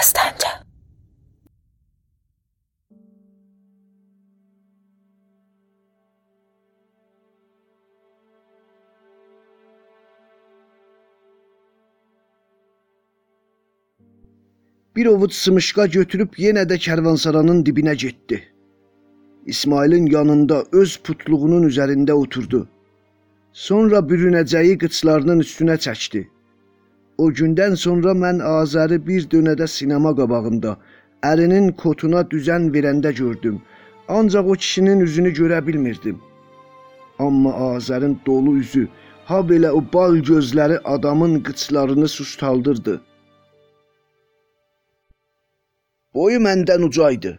Səstəncə. Bir ovuc sımışqa götürüb yenə də kərvansaranın dibinə getdi. İsmailin yanında öz putluğunun üzərində oturdu. Sonra bürünəcəyi qıçlarının üstünə çəkdi. O gündən sonra mən Azəri bir dönədə sinema qabağında ərinin kotuna düzən verəndə gördüm. Ancaq o kişinin üzünü görə bilmirdim. Amma Azərin dolu üzü, ha belə o bal gözləri adamın qıçlarını sustaldırdı. Boyu məndən uca idi.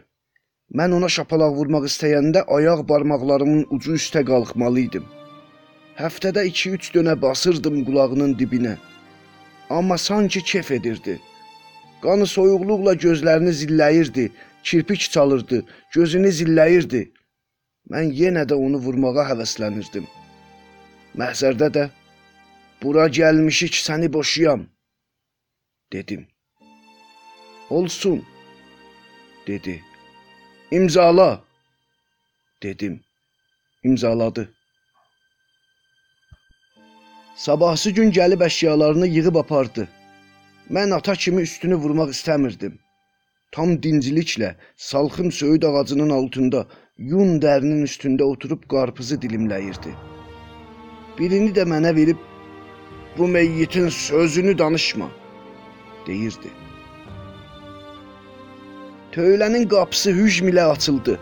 Mən ona şapalaq vurmaq istəyəndə ayaq barmaqlarımın ucu üstə qalxmalı idim. Həftədə 2-3 dönə basırdım qulağının dibinə. Amma sanki kef edirdi. Qanı soyuqluqla gözlərini zilləyirdi, kirpik çalırdı, gözünü zilləyirdi. Mən yenə də onu vurmağa həvəslənirdim. Məhzərdə də bura gəlmişik səni boşuyam dedim. Olsun dedi. İmzala dedim. İmzaladı. Sabahsı gün gəlib əşyalarını yığıb apardı. Mən ata kimi üstünü vurmaq istəmirdim. Tam dinciliklə salxım söyüd ağacının altında yun dərinin üstündə oturub qarpızı dilimləyirdi. Birini də mənə verib bu meyyitin sözünü danışma deyirdi. Töylənin qapısı hücm ilə açıldı.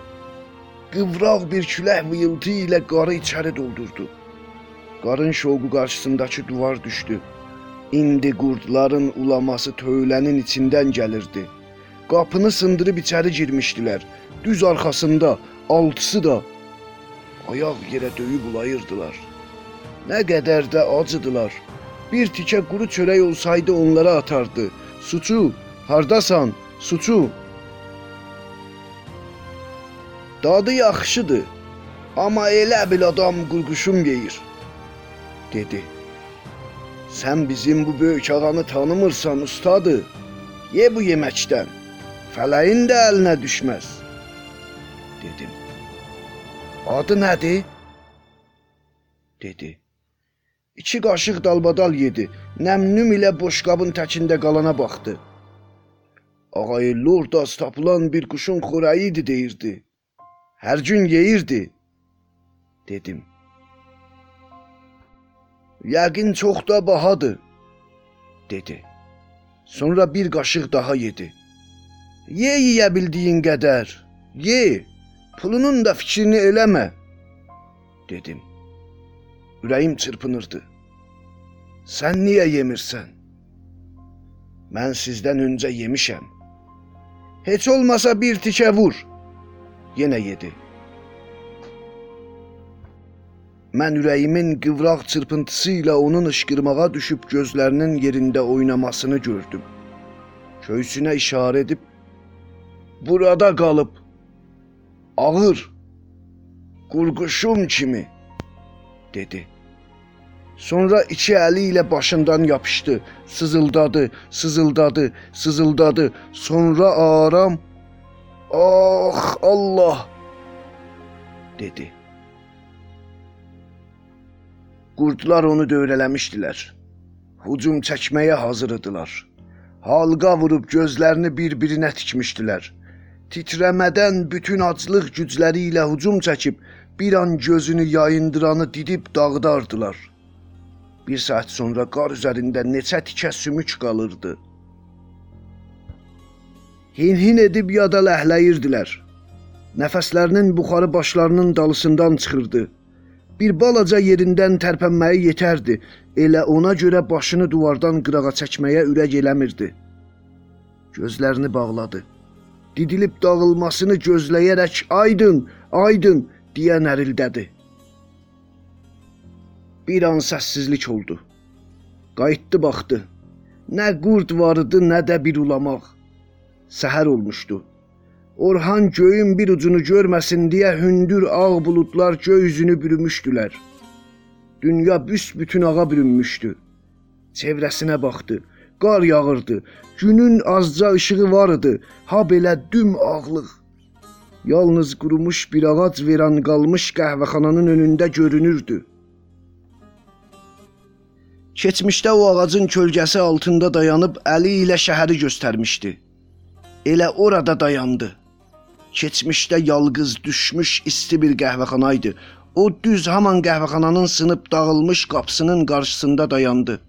Qıvraq bir külək vıyıltı ilə qarı içəri doldurdu. Qarın şoğu qarşısındakı divar düşdü. İndi qurdların ulaması töylənin içindən gəlirdi. Qapını sındırıb içəri girmişdilər. Düz arxasında altısı da ayaq yerə döyüb ulayırdılar. Nə qədər də acıdılar. Bir tikə quru çörək olsaydı onlara atardı. Suçu, hardasan? Suçu. Dadı yaxşıdır. Amma elə bil adam qurquşum yeyir, dedi. Sən bizim bu böyük ağanı tanımırsan, ustadı. Ye bu yeməkdən. Fələyin də əlinə düşməz, dedim. Adı nədir? dedi. İki qaşıq dalbadal yedi. Nəmnüm ilə boşqabın təkində qalana baxdı. Ağay Lordas tapılan bir quşun xörəyi idi deyirdi. Hər gün yeyirdi, dedim. Yəqin çox da bahadır, dedi. Sonra bir qaşıq daha yedi. Ye yeyə bildiyin qədər, ye. Pulunun da fikrini eləmə, dedim. Ürəyim çırpınırdı. Sən niyə yemirsən? Mən sizdən öncə yemişəm. Heç olmasa bir tikə vur. Yenə yedi. Mən ürəyimin qıvraq çırpıntısı ilə onun ışqırmağa düşüb gözlərinin yerində oynamasını gördüm. Köysünə işarə edib burada qalıb ağır qurquşum kimi dedi. Sonra iki əli ilə başından yapışdı, sızıldadı, sızıldadı, sızıldadı. Sonra aram "Ah Allah!" dedi. Qurdlar onu dövrələmişdilər. Hücum çəkməyə hazır idilər. Halqa vurub gözlərini bir-birinə tikmişdilər. Titrəmədən bütün aclıq gücləri ilə hücum çəkib bir an gözünü yayındıranı didib dağıdardılar. Bir saat sonra qar üzərində neçə tikə sümük qalırdı. Hin-hin edib yada ləhləyirdilər. Nəfəslərinin buxarı başlarının dalısından çıxırdı. Bir balaca yerindən tərpənməyi yetərdi. Elə ona görə başını divardan qırağa çəkməyə ürək eləmirdi. Gözlərini bağladı. Didilib dağılmasını gözləyərək "Aydın, aydın" deyə nərildədi. Bir an səssizlik oldu. Qayıtdı baxdı. Nə qurd var idi, nə də bir ulamaq. Səhər olmuşdu. Orhan göyün bir ucunu görməsin deyə hündür ağ buludlar göy üzünü bürümüşdülər. Dünya büsbütün ağa bürünmüşdü. Çevrəsinə baxdı. Qar yağırdı. Günün azca işığı var idi. Ha belə düm ağlıq. Yalnız qurumuş bir ağac veran qalmış qəhvəxananın önündə görünürdü. Keçmişdə o ağacın kölgəsi altında dayanıb əli ilə şəhəri göstərmişdi. Elə orada dayandı. Keçmişdə yalqız düşmüş isti bir qəhvəxana idi. O düz haman qəhvəxananın sınıb dağılmış qapısının qarşısında dayandı.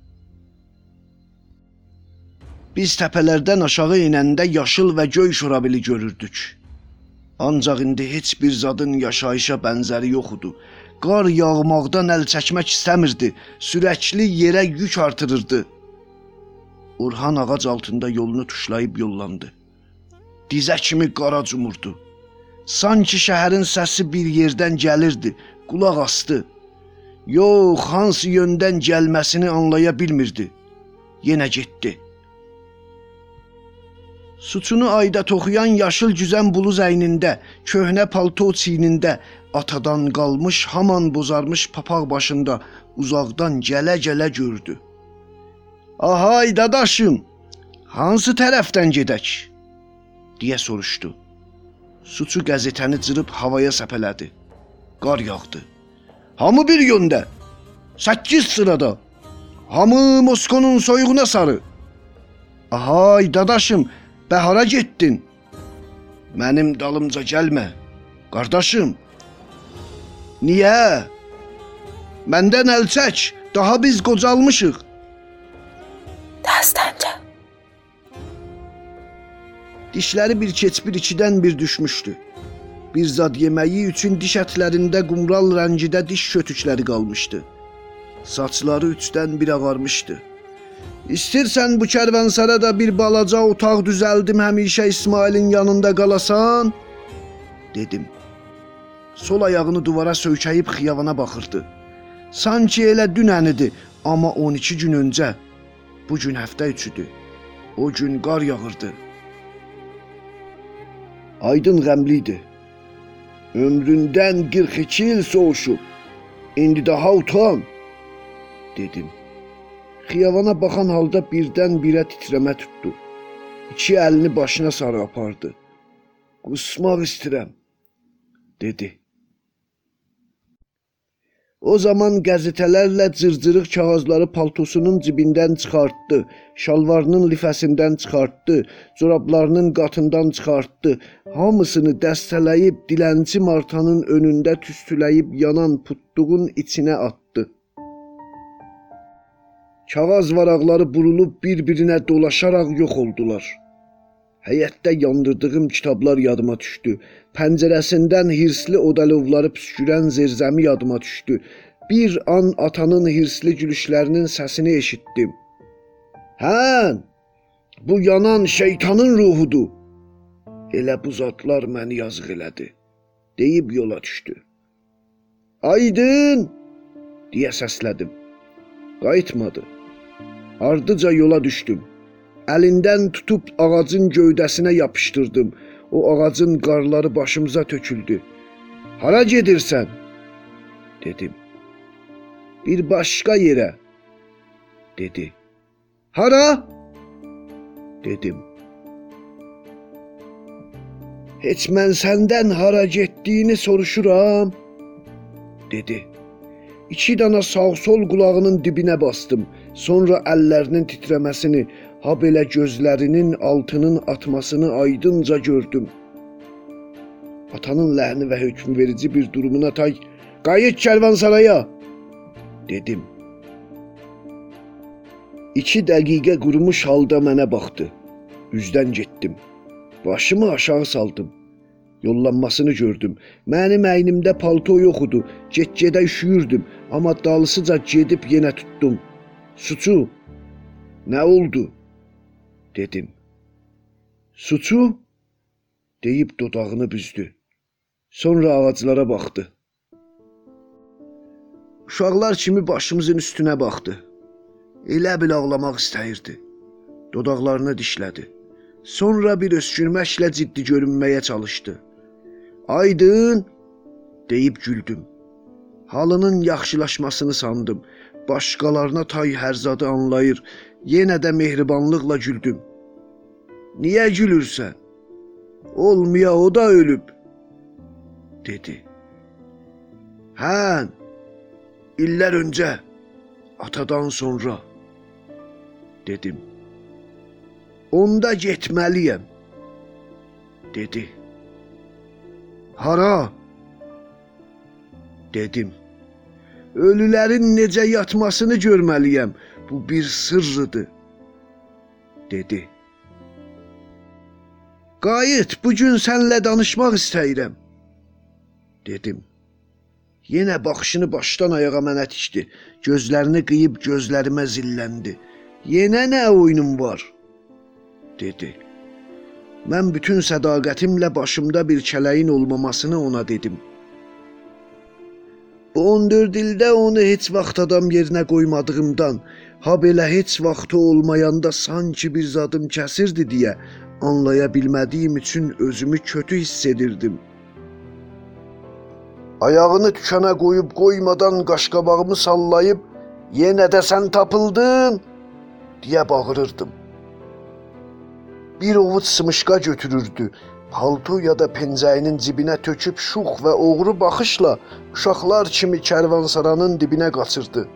Biz təpələrdən aşağı enəndə yaşıl və göy şorabili görürdük. Ancaq indi heç bir zadın yaşayışa bənzəri yox idi. Qar yağmaqdan əl çəkmək istəmirdi. Sürəkli yerə yük artırırdı. Orhan ağac altında yolunu tuşlayıb yollandı. Dizə kimi qara cumurdu. Sanki şəhərin səsi bir yerdən gəlirdi. Qulaq asdı. Yox, hansı yöndən gəlməsini anlaya bilmirdi. Yenə getdi. Suçunu ayda toxuyan yaşıl güzən buluz əynində, köhnə palto çiynində, atadan qalmış haman bozarmış papaq başında uzaqdan gələ-gələ gördü. "Ahay dadaşım, hansı tərəfdən gedək?" Deyə soruşdu. Suçu qəzetəni cırıb havaya səpələdi. Qar yağdı. Hamı bir yöndə. 8 sırada. Hamı Moskonun soyuğuna sarı. Ahay dadaşım, Bəhara getdin. Mənim dalımca gəlmə. Qardaşım. Niyə? Məndən əl çək. Daha biz qocalmışıq. Dəstəncə. Dişləri bir keçbir ikidən bir düşmüşdü. Bir zad yeməyi üçün diş ətlərində qumral rəngidə diş kötükləri qalmışdı. Saçları üçdən bir ağarmışdı. İstirsən bu kərvansarada bir balaca otaq düzəldim həmişə İsmailin yanında qalasan, dedim. Sol ayağını duvara söykəyib xiyavana baxırdı. Sanki elə dünən idi, amma 12 gün öncə. Bu gün həftə üçüdür. O gün qar yağırdı. Aydın qəmli idi. Ömründən 42 il soğuşub. İndi daha utan, dedim. Xiyavana baxan halda birdən-birə titrəmə tutdu. İki əlini başına sarı apardı. Qusmaq istəyirəm, dedi. O zaman qəzetələrlə cırcırıq kağızları paltosunun cibindən çıxartdı, şalvarının lifəsindən çıxartdı, corablarının qatından çıxartdı. Hamısını dəstələyib dilənçi Martanın önündə tüstüləyib yanan putduğun içinə atdı. Kağız varaqları burulub bir-birinə dolaşaraq yox oldular. Həyətdə yandırdığım kitablar yadıma düşdü. Pəncərəsindən hirsli odalovları püskürən zirzəmi yadıma düşdü. Bir an atanın hirsli gülüşlərinin səsini eşitdim. Hə, bu yanan şeytanın ruhudur. Elə bu zatlar məni yazıq elədi, deyib yola düşdü. Aydın, deyə səslədim. Qayıtmadı. Ardıca yola düşdüm. Əlindən tutub ağacın gövdəsinə yapışdırdım. O ağacın qarları başımıza töküldü. Hara gedirsən? dedim. Bir başqa yerə dedi. Hara? dedim. Heç mən səndən hara getdiyini soruşuram, dedi. İki dana sağ-sol qulağının dibinə bastım. Sonra əllərinin titrəməsini, ha belə gözlərinin altının atmasını aydınca gördüm. Atanın ləhni və hökmverici bir durumuna tay qayıt kərvansaraya dedim. İki dəqiqə qurumuş halda mənə baxdı. Üzdən getdim. Başımı aşağı saldım. Yollanmasını gördüm. Mənim əynimdə palto yox idi. Get-gedə üşüyürdüm, amma dalısıca gedib yenə tutdum. Suçu, nə oldu? Dedim. Suçu deyib dodağını büzdü. Sonra ağaclara baxdı. Uşaqlar kimi başımızın üstünə baxdı. Elə bil ağlamaq istəyirdi. Dodaqlarını dişlədi. Sonra bir öskürməklə ciddi görünməyə çalışdı. Aydın deyib güldüm. Halının yaxşılaşmasını sandım. Başqalarına tay hərzadı anlayır. Yenə də mehribanlıqla güldüm. Niyə gülürsən? Olmaya o da ölüb, dedi. Hə, illər öncə, atadan sonra, dedim. Onda getməliyəm, dedi. Hara? dedim. Ölülərin necə yatmasını görməliyəm. Bu bir sırrıdır, dedi. Qayıt, bu gün sənlə danışmaq istəyirəm, dedim. Yenə baxışını başdan ayağa mənə tikdi. Gözlərini qıyıb gözlərimə zilləndi. Yenə nə oyunun var? dedi. Mən bütün sədaqətimlə başımda bir kələyin olmamasını ona dedim. Bu 14 ildə onu heç vaxt adam yerinə qoymadığımdan, ha belə heç vaxtı olmayanda sanki bir zadım kəsirdi deyə anlaya bilmədiyim üçün özümü kötü hiss edirdim. Ayağını tükənə qoyub qoymadan qaşqabağımı sallayıb yenə də sən tapıldın deyə bağırırdım. Bir ovuc sımışqa götürürdü. Palto ya da pencəyinin cibinə töküb şux və oğru baxışla uşaqlar kimi kərvansaranın dibinə qaçırdı.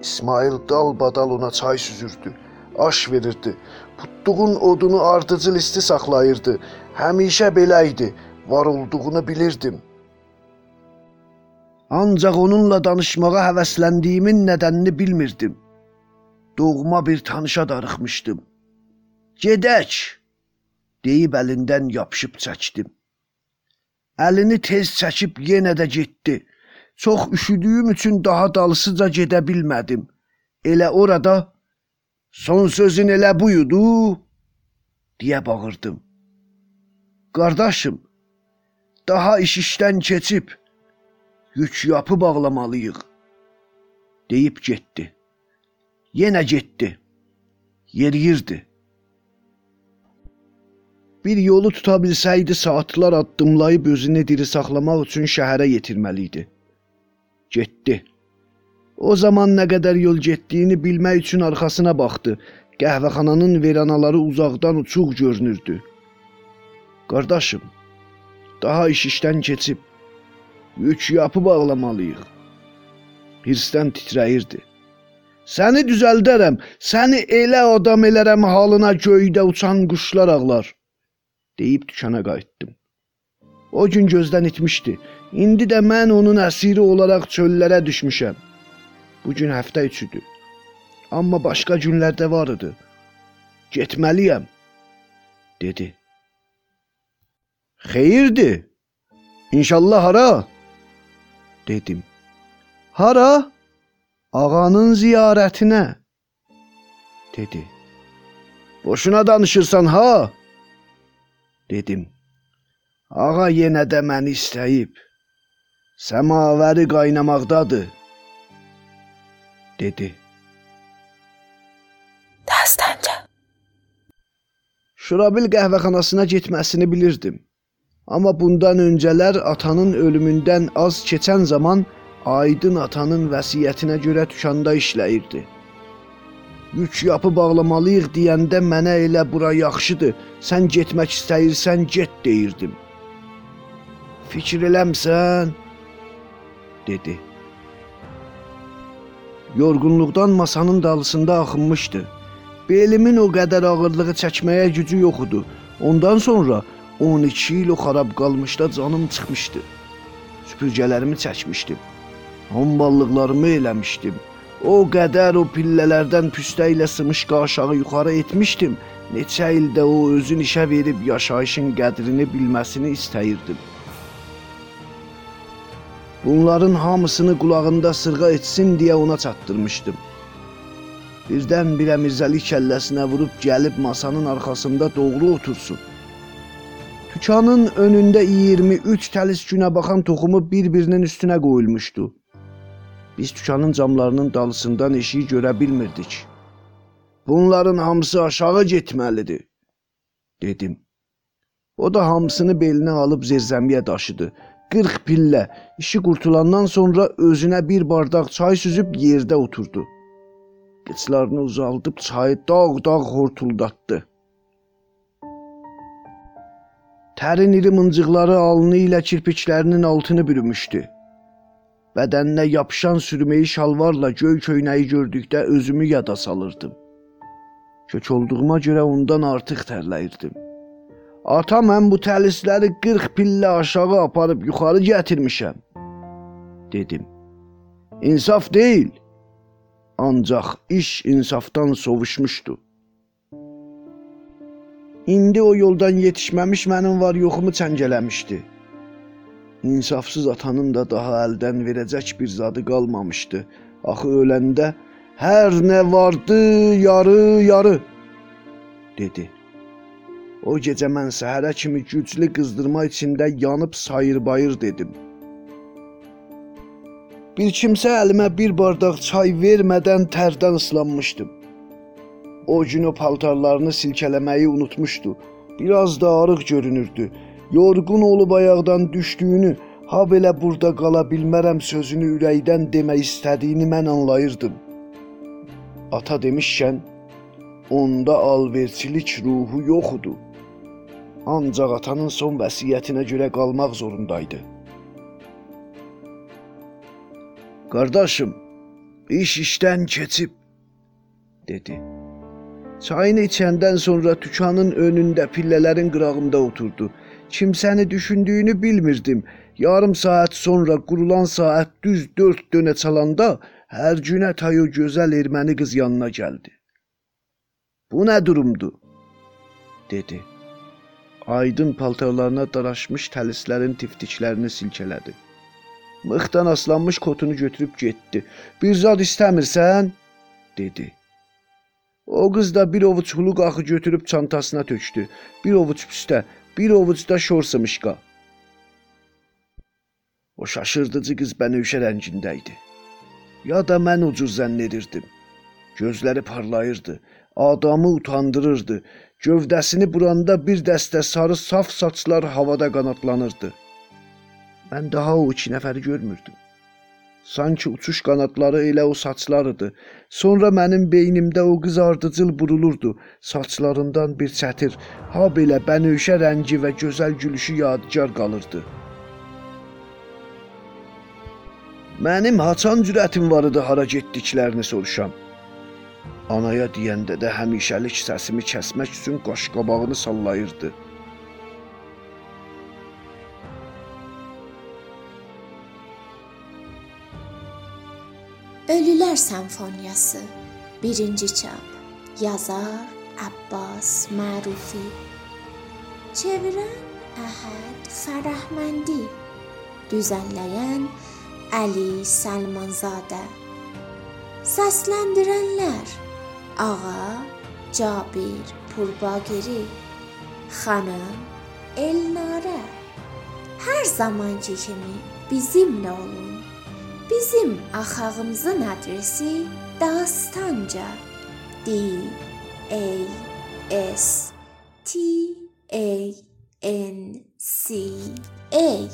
İsmail dalbadal ona çay süzürdü, aş verirdi. Putduğun odunu ardıcıl isti saxlayırdı. Həmişə belə idi. Var olduğunu bilirdim. Ancaq onunla danışmağa həvəsləndiyimin nədənini bilmirdim. Doğma bir tanışa darıxmışdım. Gedək, deyib əlindən yapışıb çəkdim. Əlini tez çəkib yenə də getdi. Çox üşüdüyüm üçün daha dalısıca gedə bilmədim. Elə orada son sözün elə buydu deyə bağırdım. Qardaşım, daha iş işdən keçib yük yapı bağlamalıyıq deyib getdi. Yenə getdi. Yeriyirdi. Bir yolu tuta bilsəydi saatlar addımlayıb özünü diri saxlamaq üçün şəhərə yetirməli idi. Getdi. O zaman nə qədər yol getdiyini bilmək üçün arxasına baxdı. Qəhvəxananın veranaları uzaqdan uçuq görünürdü. Qardaşım, daha iş işdən keçib yük yapı bağlamalıyıq. Hirsdən titrəyirdi. Səni düzəldərəm, səni elə adam elərəm halına göydə uçan quşlar ağlar. Deyib dükana qayıtdım. O gün gözdən itmişdi. İndi də mən onun əsiri olaraq çöllərə düşmüşəm. Bu gün həftə üçüdür. Amma başqa günlərdə var idi. Getməliyəm, dedi. Xeyirdir. İnşallah hara? dedim. Hara? Ağanın ziyarətinə, dedi. Boşuna danışırsan ha? Dedim. Ağa yenə də məni istəyib. Səmavəri qaynamaqdadır, dedi. Dastanca. Şurabil qəhvəxanasına getməsini bilirdim. Amma bundan öncələr atanın ölümündən az keçən zaman Aydın atanın vəsiyyətinə görə tükanda işləyirdi. Yük yapı bağlamalıyıq deyəndə mənə elə bura yaxşıdır. Sən getmək istəyirsən, get deyirdim. Fikir eləmsən? dedi. Yorğunluqdan masanın dalısında axınmışdı. Belimin o qədər ağırlığı çəkməyə gücü yox idi. Ondan sonra 12 il o xarab qalmışda canım çıxmışdı. Süpürgələrimi çəkmişdim. Hamballıqlarımı eləmişdim. O qədər o pillələrdən püstə ilə sımışqa aşağı yuxarı etmişdim. Neçə ildə o özün işə verib yaşayışın qədrini bilməsini istəyirdim. Bunların hamısını qulağında sırğa etsin deyə ona çatdırmışdım. Birdən-birə Mirzəli kəlləsinə vurub gəlib masanın arxasında doğru otursun. Dükanın önündə 23 təlis günə baxan toxumu bir-birinin üstünə qoyulmuşdu. Biz dükanın camlarının dalısından eşiyi görə bilmirdik. Bunların hamısı aşağı getməlidir, dedim. O da hamısını belinə alıb zirzəmiyə daşıdı. 40 pillə. İşi qurtulandan sonra özünə bir bardaq çay süzüb yerdə oturdu. Qıçlarını uzaldıb çayı dağ-dağ hortuldatdı. Tərin iri mıncıqları alnı ilə kirpiklərinin altını bürümüşdü. Bədəninə yapışan sürməyi şalvarla göy köynəyi gördükdə özümü yada salırdım. Kök olduğuma görə ondan artıq tərləyirdim. Ata mən bu təlisləri 40 pillə aşağı aparıb yuxarı gətirmişəm, dedim. İnsaf deyil. Ancaq iş insafdan sovuşmuşdu. İndi o yoldan yetişməmiş mənim var yoxumu çəngələmişdi. İnsafsız atanın da daha əldən verəcək bir zadı qalmamışdı. Axı öləndə hər nə vardı, yarı, yarı dedi. O gecə mən səhərə kimi güclü qızdırma içində yanıb sayır-bayır dedim. Bir kimsə əlimə bir bardaq çay vermədən tərdən ıslanmışdım. O gün o paltarlarını silkələməyi unutmuşdu. Biraz da arıq görünürdü. Yorğun olub ayaqdan düşdüyünü, ha belə burada qala bilmərəm sözünü ürəkdən demək istədiyini mən anlayırdım. Ata demişkən, onda alverçilik ruhu yoxdu. Ancaq atanın son vəsiyyətinə görə qalmaq zorundaydı. Qardaşım, iş işdən keçib, dedi. Çayını içəndən sonra dükanın önündə pillələrin qırağında oturdu. Kimsəni düşündüyünü bilmirdim. Yarım saat sonra qurulan saat düz 4 dönə çalanda hər günə tayo gözəl erməni qız yanına gəldi. Bu nə durumdur? dedi. Aydın paltarlarına daraşmış təlislərin tiftiklərini silkələdi. Mıxdan aslanmış kotunu götürüb getdi. Bir zad istəmirsən? dedi. O qız da bir ovuc hulu qaxı götürüb çantasına tökdü. Bir ovuc püstə, bir ovuc da şorsamışqa. O şaşırdıcı qız bənövşə rəngində idi. Ya da mən ucuz zənn edirdim. Gözləri parlayırdı, adamı utandırırdı. Gövdəsini buranda bir dəstə sarı saf saçlar havada qanatlanırdı. Mən daha o iki nəfəri görmürdüm. Sanki uçuş qanadları elə o saçlar idi. Sonra mənim beynimdə o qız ardıcıl burulurdu. Saçlarından bir çətir, ha belə bənövşə rəngi və gözəl gülüşü yadigar qalırdı. Mənim haçan cürətim var idi hara getdiklərini soruşam. Anaya deyəndə də həmişəlik səsimi kəsmək üçün qaşqabağını sallayırdı. Ölüler Senfonyası 1. çap Yazar Abbas Marufi Çeviren Əhəd Fərəhməndi Düzenleyen Ali Salmanzadə Səsləndirənlər Ağa Cabir Purbagiri Xanım Elnarə Hər zamanki kimi bizimlə olun. Bizim axağımızın adresi Dastanca. D A S T A N C A